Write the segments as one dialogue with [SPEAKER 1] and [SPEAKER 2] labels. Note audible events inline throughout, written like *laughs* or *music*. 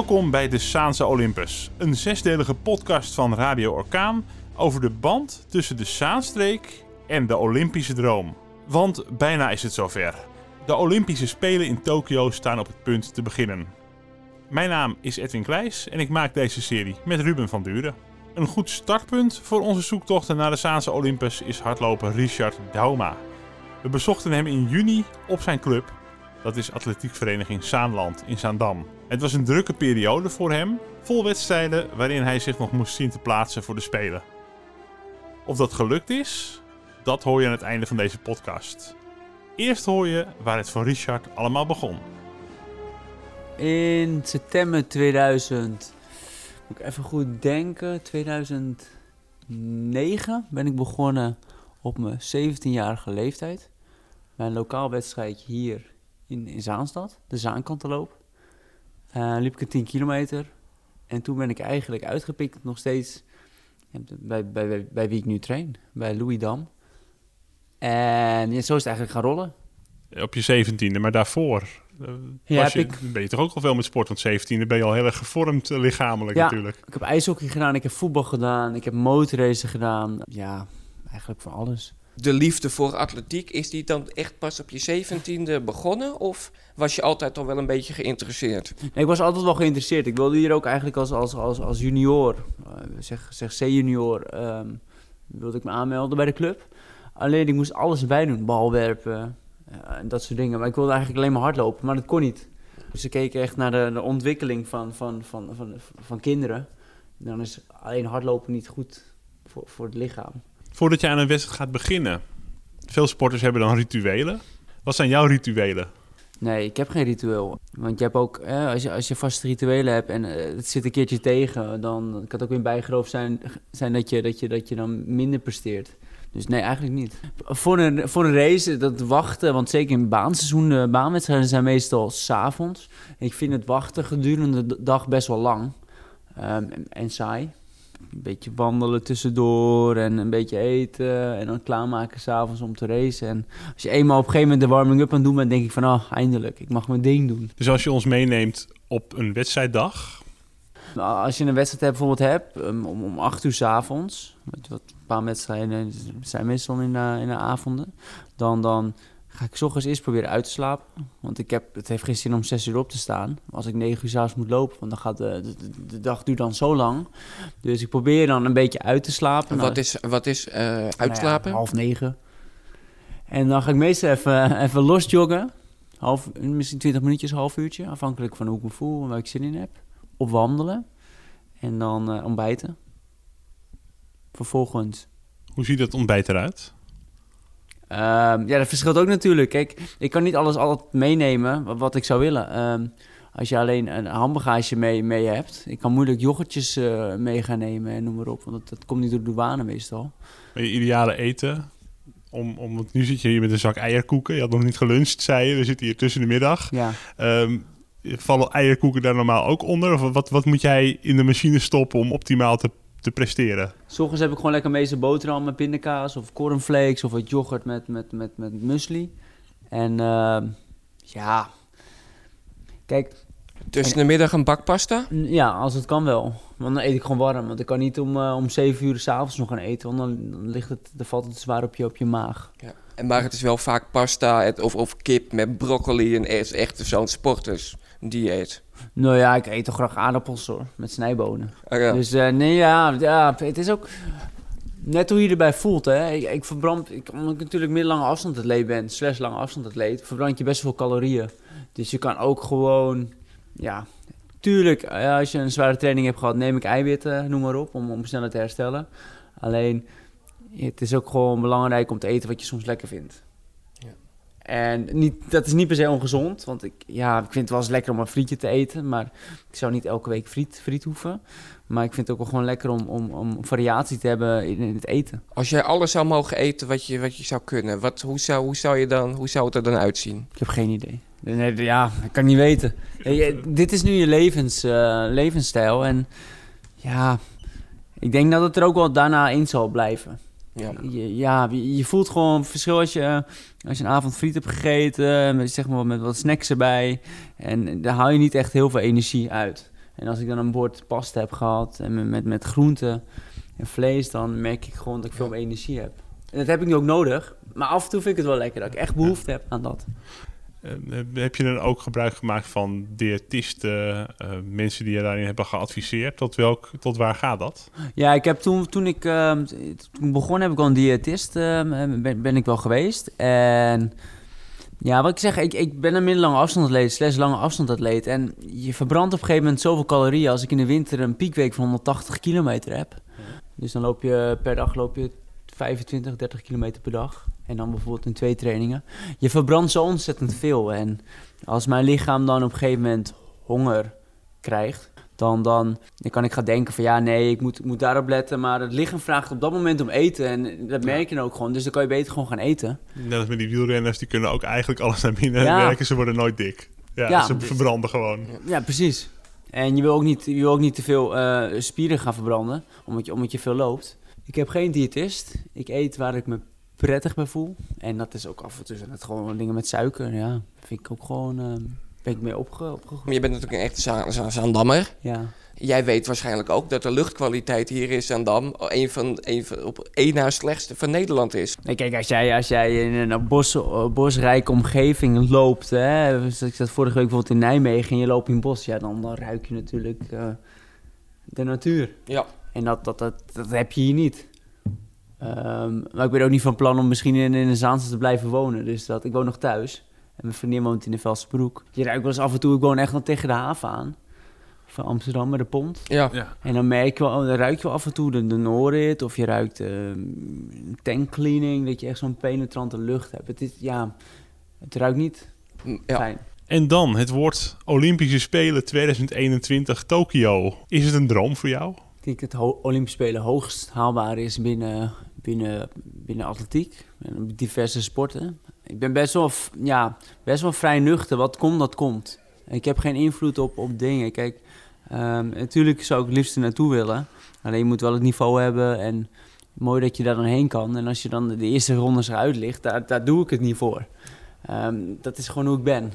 [SPEAKER 1] Welkom bij de Saanse Olympus, een zesdelige podcast van Radio Orkaan over de band tussen de Zaanstreek en de Olympische droom. Want bijna is het zover. De Olympische Spelen in Tokio staan op het punt te beginnen. Mijn naam is Edwin Kleijs en ik maak deze serie met Ruben van Duren. Een goed startpunt voor onze zoektochten naar de Zaanse Olympus is hardloper Richard Dauma. We bezochten hem in juni op zijn club, dat is atletiekvereniging Zaanland in Zaandam. Het was een drukke periode voor hem, vol wedstrijden waarin hij zich nog moest zien te plaatsen voor de Spelen. Of dat gelukt is, dat hoor je aan het einde van deze podcast. Eerst hoor je waar het voor Richard allemaal begon.
[SPEAKER 2] In september 2000, moet ik even goed denken, 2009 ben ik begonnen op mijn 17-jarige leeftijd. Bij een lokaal wedstrijdje hier in, in Zaanstad, de Zaankanteloop. Uh, liep ik een 10 kilometer. En toen ben ik eigenlijk uitgepikt nog steeds bij, bij, bij, bij wie ik nu train, bij Louis Dam. En ja, zo is het eigenlijk gaan rollen.
[SPEAKER 1] Op je zeventiende, maar daarvoor uh,
[SPEAKER 2] Ja,
[SPEAKER 1] was je,
[SPEAKER 2] ik-
[SPEAKER 1] ben je toch ook al veel met sport? Want zeventiende ben je al heel erg gevormd eh, lichamelijk
[SPEAKER 2] Ja.
[SPEAKER 1] natuurlijk.
[SPEAKER 2] Ik heb ijshockey gedaan, ik heb voetbal gedaan, ik heb motorracen gedaan. Ja, eigenlijk voor alles.
[SPEAKER 3] De liefde voor atletiek, is die dan echt pas op je zeventiende begonnen? Of was je altijd al wel een beetje geïnteresseerd?
[SPEAKER 2] Nee, ik was altijd wel geïnteresseerd. Ik wilde hier ook eigenlijk als, als, als, als junior, eh, zeg, zeg C-junior, ehm, wilde ik me aanmelden bij de club. Alleen ik moest alles erbij doen, balwerpen eh, en dat soort dingen. Maar ik wilde eigenlijk alleen maar hardlopen, maar dat kon niet. Dus ze keken echt naar de, de ontwikkeling van, van, van, van, van kinderen. Dan is alleen hardlopen niet goed voor, voor het lichaam.
[SPEAKER 1] Voordat je aan een wedstrijd gaat beginnen, veel sporters hebben dan rituelen. Wat zijn jouw rituelen?
[SPEAKER 2] Nee, ik heb geen ritueel. Want je hebt ook, eh, als, je, als je vaste rituelen hebt en eh, het zit een keertje tegen, dan kan het ook weer bijgeloofd zijn, zijn dat, je, dat, je, dat je dan minder presteert. Dus nee, eigenlijk niet. Voor een, voor een race, dat wachten, want zeker in baanseizoen, de baanwedstrijden zijn meestal s'avonds. Ik vind het wachten gedurende de dag best wel lang Ehm, en saai. Een beetje wandelen tussendoor en een beetje eten en dan klaarmaken s'avonds om te racen. En als je eenmaal op een gegeven moment de warming-up aan het doen bent, denk ik van, ah, eindelijk, ik mag mijn ding doen.
[SPEAKER 1] Dus als je ons meeneemt op een wedstrijddag,
[SPEAKER 2] Nou, Als je een wedstrijd hebt, bijvoorbeeld hebt, um, om, om 8 uur s'avonds, wat, een paar wedstrijden zijn meestal in de, in de avonden, dan, dan ga ik 's ochtends eerst proberen uit te slapen. Want ik heb, het heeft geen zin om 6 uur op te staan, als ik 9 uur s'avonds moet lopen, want dan gaat de, de, de- de dag duurt dan zo lang. Dus ik probeer dan een beetje uit te slapen. Nou,
[SPEAKER 3] Wat is, wat is eh,
[SPEAKER 2] nou ja,
[SPEAKER 3] uitslapen?
[SPEAKER 2] half negen. En dan ga ik meestal even, even los joggen. Half, misschien 20 minuutjes, half uurtje. Afhankelijk van hoe ik me voel en waar ik zin in heb. Of wandelen. En dan eh, ontbijten. Vervolgens.
[SPEAKER 1] hoe ziet dat ontbijt eruit?
[SPEAKER 2] Ehm, ja, dat verschilt ook natuurlijk. Kijk, ik kan niet alles altijd meenemen wat, wat ik zou willen. Ehm, als je alleen een handbagage mee, mee hebt. Ik kan moeilijk yoghurtjes eh, mee gaan nemen en noem maar op. Want dat, dat komt niet door de douane meestal.
[SPEAKER 1] Maar je ideale eten? Om, om, want nu zit je hier met een zak eierkoeken. Je had nog niet geluncht, zei je. We zitten hier tussen de middag.
[SPEAKER 2] Ja.
[SPEAKER 1] Ehm, vallen eierkoeken daar normaal ook onder? Of wat, wat moet jij in de machine stoppen om optimaal te, te presteren?
[SPEAKER 2] S ochtends heb ik gewoon lekker meestal boterham met pindakaas of cornflakes of wat yoghurt met, met, met, met muesli. En ehm, ja, kijk,
[SPEAKER 3] Tussen de middag een bak pasta?
[SPEAKER 2] ja, als het kan wel. Want dan eet ik gewoon warm. Want ik kan niet om, eh, om 7 uur s'avonds nog gaan eten, want dan, dan, ligt het, dan valt het zwaar op je, op je maag.
[SPEAKER 3] Ja. En maar het is wel vaak pasta het- of, of kip met broccoli. En het is echt zo'n sportersdieet.
[SPEAKER 2] Nou ja, ik eet toch graag aardappels hoor, met snijbonen.
[SPEAKER 3] Ja.
[SPEAKER 2] Dus eh, nee, ja, ja, het is ook net hoe je erbij voelt. Hè. Ik, ik verbrand, ik, omdat ik natuurlijk middellange afstand atleet ben, slash lange afstand atleet, verbrand je best veel calorieën. Dus je kan ook gewoon, ja, tuurlijk, eh, als je een zware training hebt gehad, neem ik eiwitten, noem maar op, om, om sneller te herstellen. Alleen, het is ook gewoon belangrijk om te eten wat je soms lekker vindt. En niet, dat is niet per se ongezond, want ik, ja, ik vind het wel eens lekker om een frietje te eten, maar ik zou niet elke week friet, friet hoeven. Maar ik vind het ook wel gewoon lekker om, om, om variatie te hebben in, in het eten.
[SPEAKER 3] Als jij alles zou mogen eten wat je, wat je zou kunnen, wat, hoe, zou, hoe, zou je dan, hoe zou het er dan uitzien?
[SPEAKER 2] Ik heb geen idee. Nee, ja, ik kan niet weten. Dit is nu je levens, eh, levensstijl. En ja, ik denk dat het er ook wel daarna in zal blijven.
[SPEAKER 3] Ja.
[SPEAKER 2] Je, ja, je, voelt gewoon verschil als je, als je een avond friet hebt gegeten, met, zeg maar, met wat snacks erbij. En daar haal je niet echt heel veel energie uit. En als ik dan een bord pasta heb gehad en met, met, met groenten en vlees, dan merk ik gewoon dat ik veel meer energie heb. En dat heb ik nu ook nodig. Maar af en toe vind ik het wel lekker dat ik echt behoefte heb aan dat.
[SPEAKER 1] Eh, heb je dan ook gebruik gemaakt van diëtisten, eh, mensen die je daarin hebben geadviseerd? Tot, welk, tot waar gaat dat?
[SPEAKER 2] Ja, ik heb toen, toen ik uh, toen begon, heb ik al een diëtist, uh, ben, ben ik wel geweest. En ja, wat ik zeg, ik, ik ben een middellange afstandatleet, slechts lange afstandatleet. En je verbrandt op een gegeven moment zoveel calorieën als ik in de winter een piekweek van 180 kilometer heb. Dus dan loop je per dag loop je 25, 30 kilometer per dag. En dan bijvoorbeeld in twee trainingen. Je verbrandt zo ontzettend veel. En als mijn lichaam dan op een gegeven moment honger krijgt, dan, dan, dan kan ik gaan denken van ja, nee, ik moet, ik moet daarop letten. Maar het lichaam vraagt op dat moment om eten. En dat merk je dan ook gewoon. Dus dan kan je beter gewoon gaan eten.
[SPEAKER 1] Net als met die wielrenners, die kunnen ook eigenlijk alles naar binnen
[SPEAKER 2] Ja.
[SPEAKER 1] werken. Ze worden nooit dik. Ja,
[SPEAKER 2] Ja.
[SPEAKER 1] ze verbranden gewoon.
[SPEAKER 2] Ja, precies. En je wil ook niet, je wil ook niet te veel eh, spieren gaan verbranden, omdat je, omdat je veel loopt. Ik heb geen diëtist. Ik eet waar ik me prettig bij voel. En dat is ook af en toe zijn het gewoon dingen met suiker. Ja, vind ik ook gewoon, eh, ben ik mee opge opgegroeid.
[SPEAKER 3] Maar je bent natuurlijk een echte Za- Za- Zaandammer.
[SPEAKER 2] Ja.
[SPEAKER 3] Jij weet waarschijnlijk ook dat de luchtkwaliteit hier in Zaandam een van, een van, op één na slechtste van Nederland is.
[SPEAKER 2] Nee, kijk, als jij, als jij in een bos, eh, bosrijke omgeving loopt, hè, dus ik zat vorige week bijvoorbeeld in Nijmegen en je loopt in het bos, ja, dan, dan ruik je natuurlijk eh, de natuur.
[SPEAKER 3] Ja.
[SPEAKER 2] En dat, dat, dat, dat heb je hier niet. Ehm, maar ik ben ook niet van plan om misschien in, in de Zaanse te blijven wonen. Dus dat, ik woon nog thuis. En mijn vriendin woont in de Velsenbroek. Je ruikt wel eens af en toe, ik woon echt nog tegen de haven aan. Van Amsterdam met de pont.
[SPEAKER 3] Ja.
[SPEAKER 1] Ja.
[SPEAKER 2] En dan merk je wel, dan ruik je wel af en toe de, de Norit. Of je ruikt ehm, tankcleaning. Dat je echt zo'n penetrante lucht hebt. Het is, ja, het ruikt niet
[SPEAKER 3] ja.
[SPEAKER 2] fijn.
[SPEAKER 1] En dan het woord Olympische Spelen 2021 Tokio. Is het een droom voor jou?
[SPEAKER 2] Ik denk dat Olympische Spelen hoogst haalbaar is binnen, binnen, binnen atletiek en diverse sporten. Ik ben best wel, ja, best wel vrij nuchter. Wat komt, dat komt. Ik heb geen invloed op, op dingen. Kijk, ehm, natuurlijk zou ik het liefst er naartoe willen. Alleen je moet wel het niveau hebben en mooi dat je daar dan heen kan. En als je dan de eerste rondes eruit ligt, daar, daar doe ik het niet voor. Ehm, dat is gewoon hoe ik ben.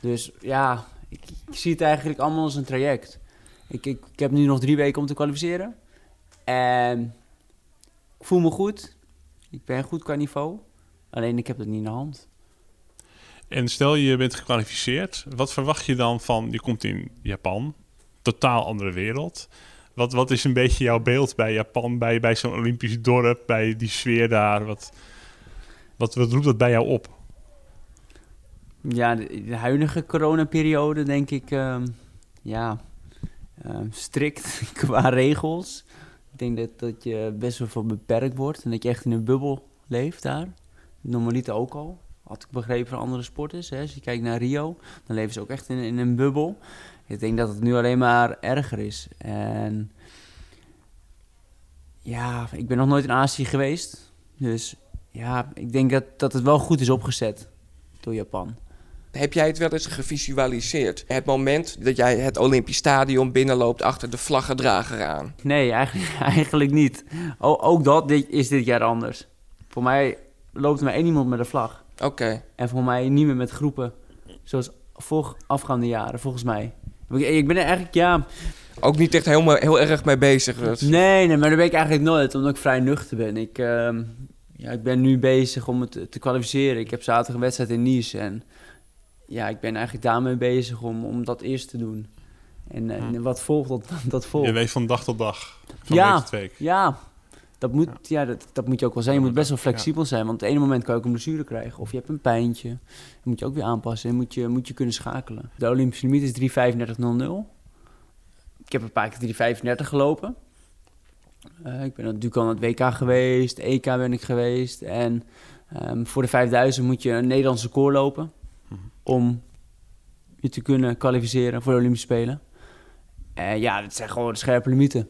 [SPEAKER 2] Dus ja, ik, zie het eigenlijk allemaal als een traject. Ik, ik, ik heb nu nog drie weken om te kwalificeren. En voel me goed. Ik ben goed qua niveau. Alleen ik heb het niet in de hand.
[SPEAKER 1] En stel je bent gekwalificeerd, wat verwacht je dan van, je komt in Japan, totaal andere wereld. Wat, wat is een beetje jouw beeld bij Japan, bij, bij zo'n Olympisch dorp, bij die sfeer daar? Wat, wat, wat roept dat bij jou op?
[SPEAKER 2] Ja, de, de huidige coronaperiode denk ik, ehm, ja, ehm, strikt *laughs* qua regels. Ik denk dat, dat je best wel veel beperkt wordt en dat je echt in een bubbel leeft daar. Normaliter ook al. Had ik begrepen van andere sporters. Hè. Als je kijkt naar Rio, dan leven ze ook echt in, in een bubbel. Ik denk dat het nu alleen maar erger is. En ja, ik ben nog nooit in Azië geweest. Dus ja, ik denk dat, dat het wel goed is opgezet door Japan.
[SPEAKER 3] Heb jij het wel eens gevisualiseerd? Het moment dat jij het Olympisch Stadion binnenloopt achter de vlaggedrager aan.
[SPEAKER 2] Nee, eigenlijk, *laughs* eigenlijk niet. O, ook dat is dit jaar anders. Voor mij loopt maar één iemand met een vlag.
[SPEAKER 3] Oké.
[SPEAKER 2] En voor mij niet meer met groepen. Zoals voor afgaande jaren, volgens mij. Ik, ben er eigenlijk, ja...
[SPEAKER 3] Ook niet echt helemaal, heel erg mee bezig. Dat-
[SPEAKER 2] Nee, nee, maar daar ben ik eigenlijk nooit, omdat ik vrij nuchter ben. Ik, ehm, ja, ik ben nu bezig om het te- te kwalificeren. Ik heb zaterdag een wedstrijd in Nice. En ja, ik ben eigenlijk daarmee bezig om, om dat eerst te doen. En, eh,
[SPEAKER 1] Hm.
[SPEAKER 2] wat volgt, dat, *laughs* dat volgt.
[SPEAKER 1] Je leeft van dag tot dag, van
[SPEAKER 2] Ja.
[SPEAKER 1] week tot week.
[SPEAKER 2] Ja, dat moet, ja. dat, dat moet je ook wel zijn. Je moet best wel flexibel zijn. Want op het ene moment kan je ook een blessure krijgen. Of je hebt een pijntje. Dan moet je ook weer aanpassen. En moet je, moet je kunnen schakelen. De Olympische limiet is 3.35.00. Ik heb een paar keer 3.35 gelopen. Eh, ik ben natuurlijk al aan het WK geweest. EK ben ik geweest. En ehm, voor de 5000 moet je een Nederlandse koor lopen. Om je te kunnen kwalificeren voor de Olympische Spelen. En ja, dat zijn gewoon scherpe limieten.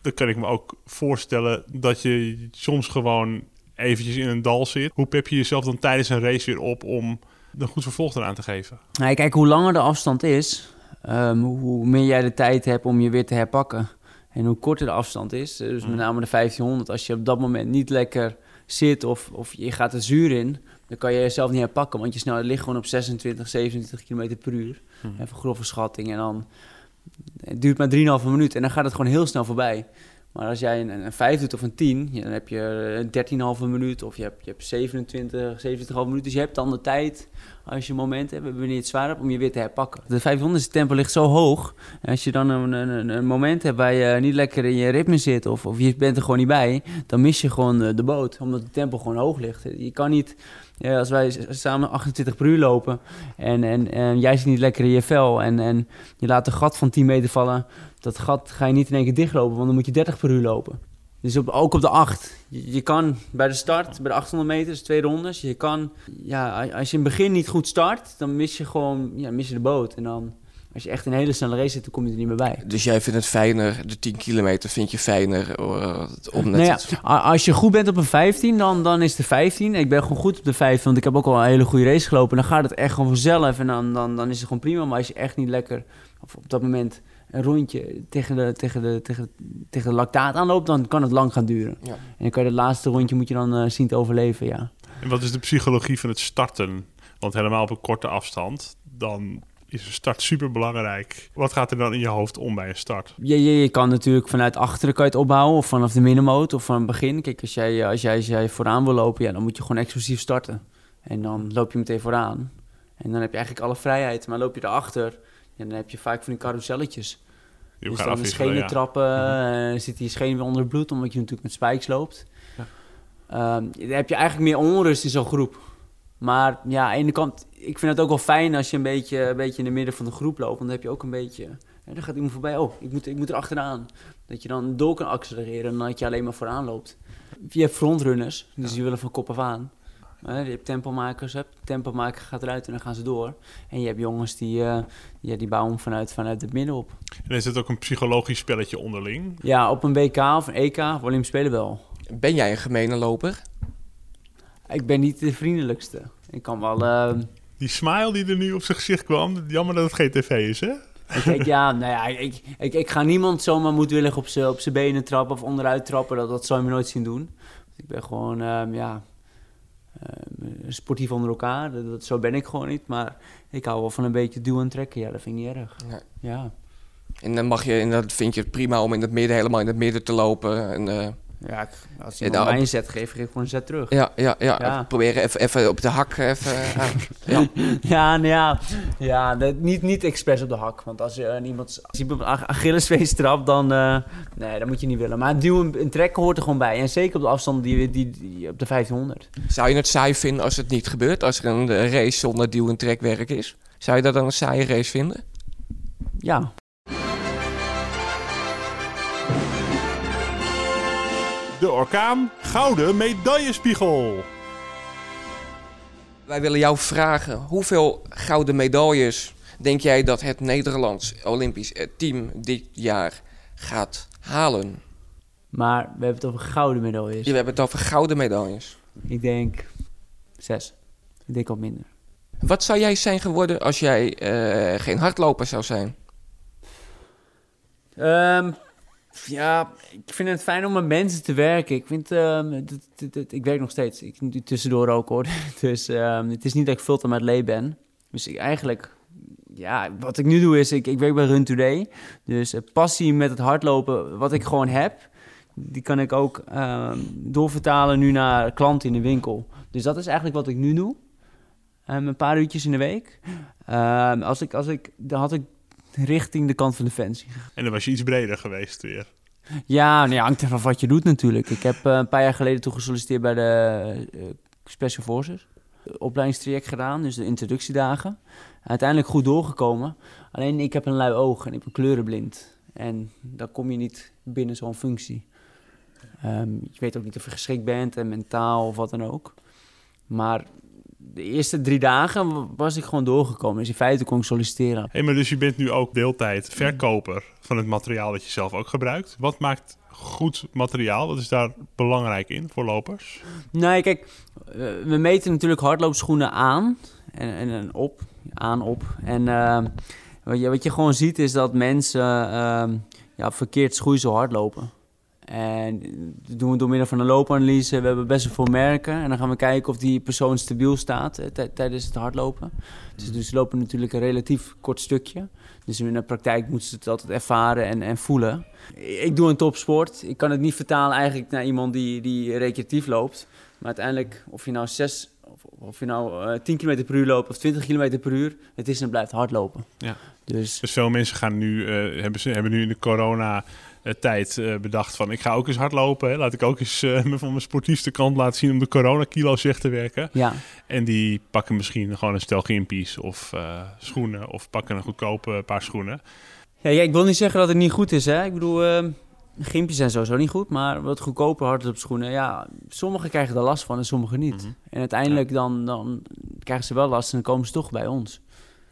[SPEAKER 1] Dan kan ik me ook voorstellen dat je soms gewoon eventjes in een dal zit. Hoe pep je jezelf dan tijdens een race weer op om een goed vervolg eraan te geven?
[SPEAKER 2] Nou, kijk, hoe langer de afstand is, ehm, hoe meer jij de tijd hebt om je weer te herpakken. En hoe korter de afstand is, eh, dus met name de 1500, als je op dat moment niet lekker zit of, of je gaat het zuur in, dan kan je jezelf niet herpakken, want je snelheid ligt gewoon op 26, 27 km per uur. Even grove schatting. En dan het duurt maar 3,5 minuut en dan gaat het gewoon heel snel voorbij. Maar als jij een, een 5 doet of een 10, ja, dan heb je een 13,5 minuut of je hebt, je hebt 27, 27,5 minuut. Dus je hebt dan de tijd, als je een moment hebt, wanneer je het zwaar hebt, om je weer te herpakken. De 500 tempo ligt zo hoog. En als je dan een, een, een moment hebt waar je niet lekker in je ritme zit of, of je bent er gewoon niet bij, dan mis je gewoon de, de boot, omdat het tempo gewoon hoog ligt. Je kan niet ja, als wij samen 28 per uur lopen en, en, en jij zit niet lekker in je vel en, en je laat een gat van 10 meter vallen, dat gat ga je niet in één keer dichtlopen, want dan moet je 30 per uur lopen. Dus op, ook op de 8. Je, kan bij de start, bij de 800 meter, dus twee rondes, je kan, ja, als je in het begin niet goed start, dan mis je gewoon, ja, mis je de boot. En dan, als je echt een hele snelle race zit, dan kom je er niet meer bij.
[SPEAKER 3] Dus jij vindt het fijner, de 10 kilometer vind je fijner uh, om net
[SPEAKER 2] nou ja, Als je goed bent op een 15, dan, dan is de 15. Ik ben gewoon goed op de 15, want ik heb ook al een hele goede race gelopen. Dan gaat het echt gewoon vanzelf en dan, dan, dan is het gewoon prima. Maar als je echt niet lekker, of op dat moment een rondje tegen de, tegen de, tegen, tegen de lactaat aanloopt, dan kan het lang gaan duren. Ja. En dan kan je het laatste rondje moet je dan uh, zien te overleven, ja.
[SPEAKER 1] En wat is de psychologie van het starten? Want helemaal op een korte afstand, dan is een start super belangrijk. Wat gaat er dan in je hoofd om bij een start?
[SPEAKER 2] Je, je, je kan natuurlijk vanuit achteren kan je het opbouwen, of vanaf de middenmoot, of van het begin. Kijk, als jij, als, jij, als jij vooraan wil lopen, ja, dan moet je gewoon explosief starten. En dan loop je meteen vooraan. En dan heb je eigenlijk alle vrijheid. Maar loop je erachter, ja, dan heb je vaak van die carouselletjes.
[SPEAKER 1] Die
[SPEAKER 2] dus dan de schenen ja. trappen, -hmm. zit die schenen weer onder het bloed, omdat je natuurlijk met spikes loopt. Ja. Um, dan heb je eigenlijk meer onrust in zo'n groep. Maar ja, aan de ene kant, ik vind het ook wel fijn als je een beetje, een beetje in de midden van de groep loopt. Want dan heb je ook een beetje, ja, dan gaat iemand voorbij, oh, ik moet, ik moet er achteraan. Dat je dan door kan accelereren en dat je alleen maar vooraan loopt. Je hebt frontrunners, dus die willen van kop af aan. je hebt tempomakers, hebt. tempomaker gaat eruit en dan gaan ze door. En je hebt jongens die, uh, ja, die bouwen vanuit, vanuit het midden op.
[SPEAKER 1] En is het ook een psychologisch spelletje onderling?
[SPEAKER 2] Ja, op een WK of een EK of Olympisch Spelen wel.
[SPEAKER 3] Ben jij een gemene loper?
[SPEAKER 2] Ik ben niet de vriendelijkste. Ik kan wel... Uh...
[SPEAKER 1] Die smile die er nu op zijn gezicht kwam, jammer dat het geen tv is, hè?
[SPEAKER 2] Ik, ja, nou ja, ik, ik, ik ga niemand zomaar moedwillig op zijn op benen trappen of onderuit trappen. Dat, dat zou je me nooit zien doen. Ik ben gewoon, um, ja, um, sportief onder elkaar. Dat, dat, zo ben ik gewoon niet. Maar ik hou wel van een beetje duwen en trekken. Ja, dat vind ik niet erg. Ja. ja.
[SPEAKER 3] En dan mag je, en dat vind je het prima om in het midden, helemaal in het midden te lopen. En, uh...
[SPEAKER 2] Ja, als je mij een zet geeft, geef ik gewoon een zet terug.
[SPEAKER 3] Ja, ja, ja. ja. Proberen even, even op de hak. Even, *laughs*
[SPEAKER 2] ja, ja, nou ja, ja dat, niet, niet expres op de hak. Want als je uh, iemand als op een trapt, dan, uh, nee, dat moet je niet willen. Maar duwen en trekken hoort er gewoon bij. En zeker op de afstand die, die, die, op de 1500.
[SPEAKER 3] Zou je het saai vinden als het niet gebeurt? Als er een race zonder duw- en trekwerk is? Zou je dat dan een saaie race vinden?
[SPEAKER 2] Ja,
[SPEAKER 1] de orkaan Gouden Medaillespiegel.
[SPEAKER 3] Wij willen jou vragen, hoeveel gouden medailles denk jij dat het Nederlands Olympisch team dit jaar gaat halen?
[SPEAKER 2] Maar we hebben het over gouden medailles.
[SPEAKER 3] Ja, we hebben het over gouden medailles.
[SPEAKER 2] Ik denk zes. Ik denk al minder.
[SPEAKER 3] Wat zou jij zijn geworden als jij uh, geen hardloper zou zijn?
[SPEAKER 2] Um, ja, ik vind het fijn om met mensen te werken. Ik vind, um, dat, ik werk nog steeds. Ik tussendoor ook hoor. *laughs* Dus um, het is niet dat ik fulltime met lee ben. Dus ik eigenlijk, ja, wat ik nu doe is, ik, ik werk bij Run Today. Dus uh, passie met het hardlopen, wat ik gewoon heb, die kan ik ook um, doorvertalen nu naar klanten in de winkel. Dus dat is eigenlijk wat ik nu doe. een paar uurtjes in de week. als ik, als ik, dan had ik richting de kant van Defensie.
[SPEAKER 1] En dan was je iets breder geweest weer.
[SPEAKER 2] Ja, nee, hangt ervan wat je doet natuurlijk. Ik heb uh, een paar jaar geleden toen gesolliciteerd bij de uh, Special Forces. Opleidingstraject gedaan, dus de introductiedagen. Uiteindelijk goed doorgekomen. Alleen ik heb een lui oog en ik ben kleurenblind. En dan kom je niet binnen zo'n functie. Um, je weet ook niet of je geschikt bent en mentaal of wat dan ook. Maar de eerste drie dagen was ik gewoon doorgekomen. Dus in feite kon ik solliciteren.
[SPEAKER 1] Hey, maar dus je bent nu ook deeltijd verkoper van het materiaal dat je zelf ook gebruikt. Wat maakt goed materiaal? Wat is daar belangrijk in voor lopers?
[SPEAKER 2] Nee, kijk, eh, we meten natuurlijk hardloopschoenen aan en, en, op, aan op. En uh, wat, je, wat je gewoon ziet is dat mensen... Uh, ja, verkeerd schoeisel hardlopen. En dat doen we door middel van een loopanalyse. We hebben best wel veel merken. En dan gaan we kijken of die persoon stabiel staat eh, tij- tijdens het hardlopen. Dus, dus ze lopen natuurlijk een relatief kort stukje. Dus in de praktijk moeten ze het altijd ervaren en, en voelen. Ik doe een topsport. Ik kan het niet vertalen eigenlijk naar iemand die, die recreatief loopt. Maar uiteindelijk, of je nou, zes, of, of je nou eh, 10 km per uur loopt of 20 km per uur, het is en blijft hardlopen.
[SPEAKER 1] Ja.
[SPEAKER 2] Dus
[SPEAKER 1] Dus veel mensen gaan nu, eh, hebben, ze, hebben nu in de corona-tijd eh, bedacht van... ik ga ook eens hardlopen. Hè. Laat ik ook eens eh, *laughs* van mijn sportiefste kant laten zien... om de coronakilo's weg te werken.
[SPEAKER 2] ja,
[SPEAKER 1] En die pakken misschien gewoon een stel gimpies of eh, schoenen... of pakken een goedkope paar schoenen.
[SPEAKER 2] Ja, ja, ik wil niet zeggen dat het niet goed is. Hè? Ik bedoel, uh, gimpjes zijn sowieso niet goed, maar wat goedkope hardloopschoenen, ja, sommigen krijgen er last van en sommigen niet.
[SPEAKER 1] Mhm.
[SPEAKER 2] En uiteindelijk dan, dan krijgen ze wel last en dan komen ze toch bij ons.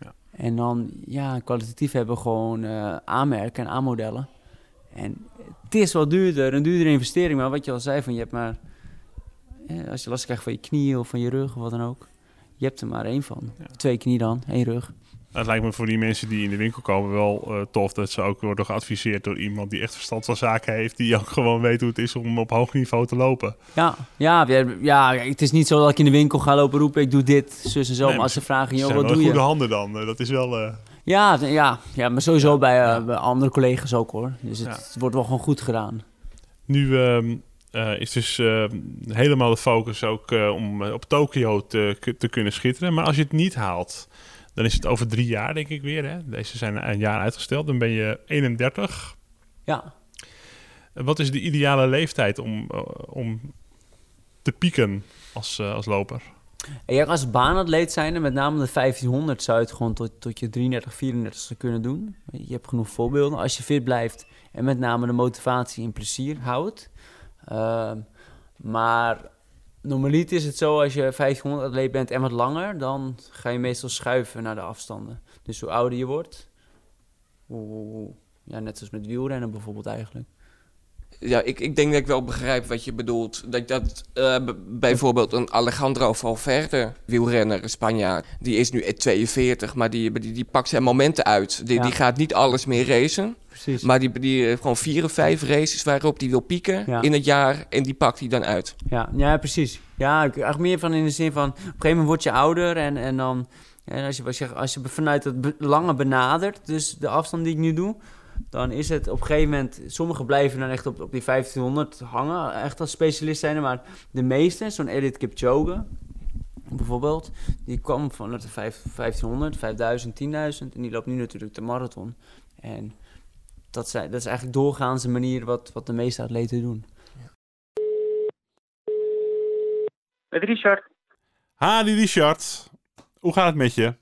[SPEAKER 1] Ja.
[SPEAKER 2] En dan, ja, kwalitatief hebben we gewoon eh, aanmerken en aanmodellen. En het is wel duurder, een duurdere investering, maar wat je al zei, van je hebt maar, als je last krijgt van je knieën of van je rug of wat dan ook, je hebt er maar één van.
[SPEAKER 1] Ja.
[SPEAKER 2] Twee knieën dan, één rug.
[SPEAKER 1] Het lijkt me voor die mensen die in de winkel komen wel eh, tof... dat ze ook worden geadviseerd door iemand die echt verstand van zaken heeft... die ook gewoon weet hoe het is om op hoog niveau te lopen.
[SPEAKER 2] Ja, ja, ja, ja, het is niet zo dat ik in de winkel ga lopen roepen, ik doe dit, zus en zo.
[SPEAKER 1] Nee,
[SPEAKER 2] maar als ze vragen, joh, wat doe
[SPEAKER 1] in goede
[SPEAKER 2] je?
[SPEAKER 1] handen dan. Eh, dat is wel... eh,
[SPEAKER 2] Ja, ja, ja, maar sowieso
[SPEAKER 1] Ja,
[SPEAKER 2] bij, eh,
[SPEAKER 1] ja.
[SPEAKER 2] bij andere collega's ook hoor. Dus het, wordt wel gewoon goed gedaan.
[SPEAKER 1] Nu ehm, eh, is dus ehm, helemaal de focus ook eh, om op Tokio te, te kunnen schitteren. Maar als je het niet haalt, dan is het over drie jaar, denk ik weer. Hè? Deze zijn een jaar uitgesteld. Dan ben je 31.
[SPEAKER 2] Ja,
[SPEAKER 1] Wat is de ideale leeftijd om, om te pieken als, als loper?
[SPEAKER 2] En jij als baanatleet zijn, en met name de 1500, zou je het gewoon tot, tot je 33, 34 kunnen doen. Je hebt genoeg voorbeelden. Als je fit blijft en met name de motivatie en plezier houdt. Ehm, maar normaliter is het zo, als je 1500 atleet bent en wat langer, dan ga je meestal schuiven naar de afstanden. Dus hoe ouder je wordt, ja, net zoals met wielrennen bijvoorbeeld eigenlijk.
[SPEAKER 3] Ja, ik, ik denk dat ik wel begrijp wat je bedoelt. Dat, dat eh, bijvoorbeeld een Alejandro Valverde, wielrenner, Spanjaard, die is nu 42, maar die, die, die pakt zijn momenten uit. Die,
[SPEAKER 2] Ja.
[SPEAKER 3] die gaat niet alles meer racen,
[SPEAKER 2] Precies.
[SPEAKER 3] maar die, die heeft gewoon vier of vijf races waarop hij wil pieken
[SPEAKER 2] Ja.
[SPEAKER 3] in het jaar en die pakt hij dan uit.
[SPEAKER 2] Ja, ja, precies. Ja, ik eigenlijk meer van in de zin van... op een gegeven moment word je ouder en, en dan... En als, je, als, je, als je vanuit het lange benadert, dus de afstand die ik nu doe... dan is het op een gegeven moment... sommigen blijven dan echt op, op die 1500 hangen, echt als specialist zijn. Maar de meeste, zo'n Elite Kipchoge bijvoorbeeld... die kwam van de vijf- 1500, 5000, 10.000... en die loopt nu natuurlijk de marathon. En dat, zijn, dat is eigenlijk doorgaans de manier wat, wat de meeste atleten doen.
[SPEAKER 4] Met Richard.
[SPEAKER 1] Hadi Richard, hoe gaat het met je?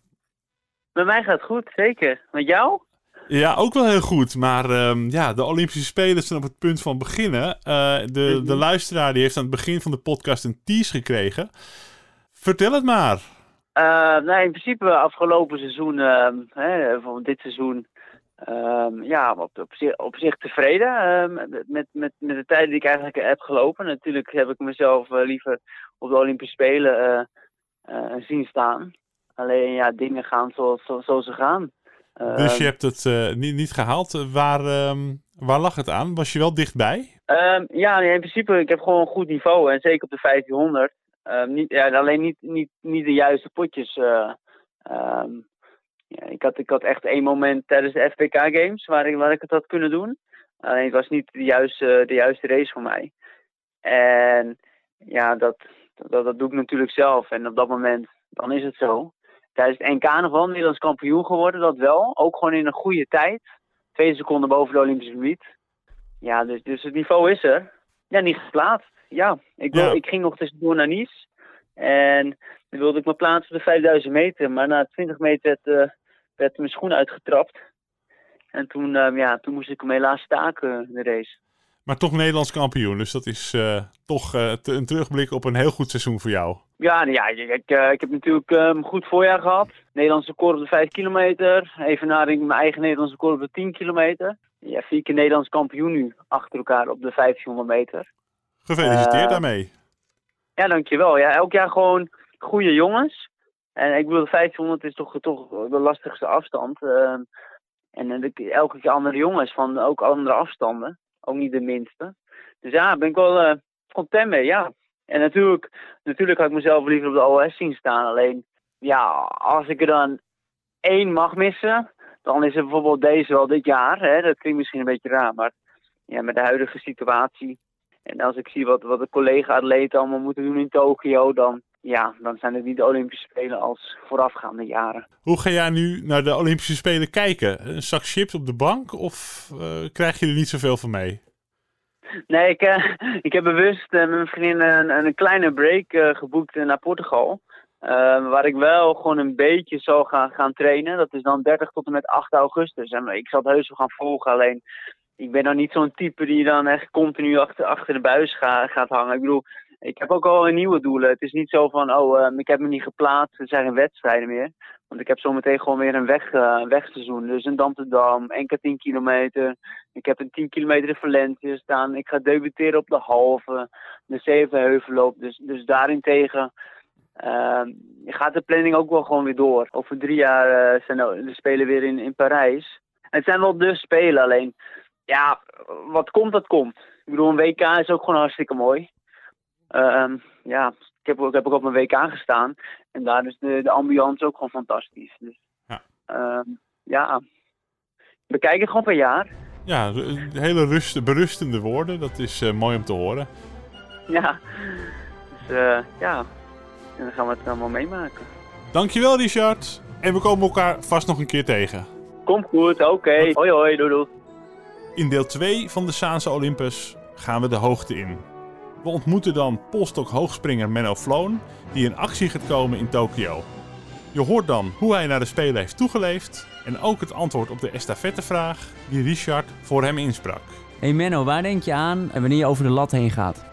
[SPEAKER 4] Met mij gaat het goed, zeker. Met jou?
[SPEAKER 1] Ja, ook wel heel goed. Maar ehm, ja, de Olympische Spelen zijn op het punt van beginnen. Eh, de,
[SPEAKER 4] Mhm.
[SPEAKER 1] de luisteraar die heeft aan het begin van de podcast een tease gekregen. Vertel het maar.
[SPEAKER 4] Eh, nou, in principe afgelopen seizoen, ehm, hè, van dit seizoen, ehm, ja, op, op, zich, op zich tevreden met, met, met, de tijden die ik eigenlijk heb gelopen. Natuurlijk heb ik mezelf eh, liever op de Olympische Spelen zien staan. Alleen ja, dingen gaan zoals, zoals ze gaan.
[SPEAKER 1] Dus je
[SPEAKER 4] Ehm,
[SPEAKER 1] hebt het eh, niet, niet gehaald. Eh, Waar, ehm, waar lag het aan? Was je wel dichtbij?
[SPEAKER 4] Ehm, ja, nee, in principe, ik heb gewoon een goed niveau. En zeker op de 1500. Ehm, niet, ja, alleen niet, niet, niet de juiste potjes. eh, ja, ik, had, ik had echt één moment tijdens de FPK Games waar ik, waar ik het had kunnen doen. Alleen het was niet de juiste, de juiste race voor mij. En ja, dat, dat, dat doe ik natuurlijk zelf. En op dat moment, dan is het zo. Tijdens het NK nog wel Nederlands kampioen geworden, dat wel. Ook gewoon in een goede tijd. Twee seconden boven de Olympische gebied. Ja, dus, dus het niveau is er. Ja, niet geplaatst. Ja, ik, wil,
[SPEAKER 1] Ja.
[SPEAKER 4] ik ging nog tussendoor naar Nice. En dan wilde ik me plaatsen op de 5000 meter. Maar na 20 meter werd, eh, werd mijn schoen uitgetrapt. En toen, eh, ja, toen moest ik hem helaas staken, de race.
[SPEAKER 1] Maar toch Nederlands kampioen. Dus dat is eh, toch eh, te- een terugblik op een heel goed seizoen voor jou.
[SPEAKER 4] Ja, nou ja ik, ik, eh, ik heb natuurlijk een goed voorjaar gehad. Nederlands record op de 5 kilometer. Even naar mijn eigen Nederlands record op de 10 kilometer. Ja, vier keer Nederlands kampioen nu achter elkaar op de 1500 meter.
[SPEAKER 1] Gefeliciteerd daarmee.
[SPEAKER 4] Ja, dankjewel. Ja, elk jaar gewoon goede jongens. En ik bedoel, de 1500 is toch, toch de lastigste afstand. Ehm,
[SPEAKER 2] En elke keer andere jongens van ook andere afstanden. Ook niet de minste. Dus ja, ben ik wel eh, content mee, ja. En natuurlijk, natuurlijk had ik mezelf liever op de OS zien staan. Alleen, ja, als ik er dan één mag missen, dan is het bijvoorbeeld deze wel dit jaar. Hè? Dat klinkt misschien een beetje raar, maar ja, met de huidige situatie. En als ik zie wat, wat de collega-atleten allemaal moeten doen in Tokio, dan, ja, dan zijn het niet de Olympische Spelen als voorafgaande jaren.
[SPEAKER 1] Hoe ga jij nu naar de Olympische Spelen kijken? Een zak chips op de bank of eh, krijg je er niet zoveel van mee?
[SPEAKER 2] Nee, ik, eh, *laughs* ik heb bewust eh, met mijn vriendin een, een kleine break geboekt naar Portugal. Waar ik wel gewoon een beetje zal gaan, gaan trainen. Dat is dan 30 tot en met 8 augustus. En ik zal het heus wel gaan volgen. Alleen, ik ben dan niet zo'n type die dan echt continu achter, achter de buis ga, gaat hangen. Ik bedoel, ik heb ook al nieuwe doelen. Het is niet zo van, oh, eh, ik heb me niet geplaatst. Er zijn geen wedstrijden meer. Want ik heb zometeen gewoon weer een weg, eh, wegseizoen. Dus een Amsterdam, NK 10 kilometer. Ik heb een 10 kilometer in Valencia staan. Ik ga debuteren op de halve, de Zevenheuvelloop. Dus, dus daarentegen ehm, gaat de planning ook wel gewoon weer door. Over drie jaar eh, zijn de, Spelen weer in, in Parijs. Het zijn wel de Spelen, alleen ja, wat komt, dat komt. Ik bedoel, een WK is ook gewoon hartstikke mooi. Ehm, ja, ik heb, ik heb ook op een WK gestaan. En daar is de, de ambiance ook gewoon fantastisch. Dus,
[SPEAKER 1] Ja.
[SPEAKER 2] ehm, ja, we kijken gewoon per jaar.
[SPEAKER 1] Ja, ru- hele rust, berustende woorden. Dat is eh, mooi om te horen.
[SPEAKER 2] Ja, dus eh, ja, en dan gaan we het allemaal meemaken.
[SPEAKER 1] Dankjewel, Richard. En we komen elkaar vast nog een keer tegen.
[SPEAKER 2] Komt goed, oké. Hoi hoi, doei doei.
[SPEAKER 1] In deel 2 van de Saanse Olympus gaan we de hoogte in. We ontmoeten dan polstok hoogspringer Menno Floon, die in actie gaat komen in Tokio. Je hoort dan hoe hij naar de Spelen heeft toegeleefd en ook het antwoord op de estafettevraag die Richard voor hem insprak.
[SPEAKER 5] Hey Menno, waar denk je aan wanneer je over de lat heen gaat?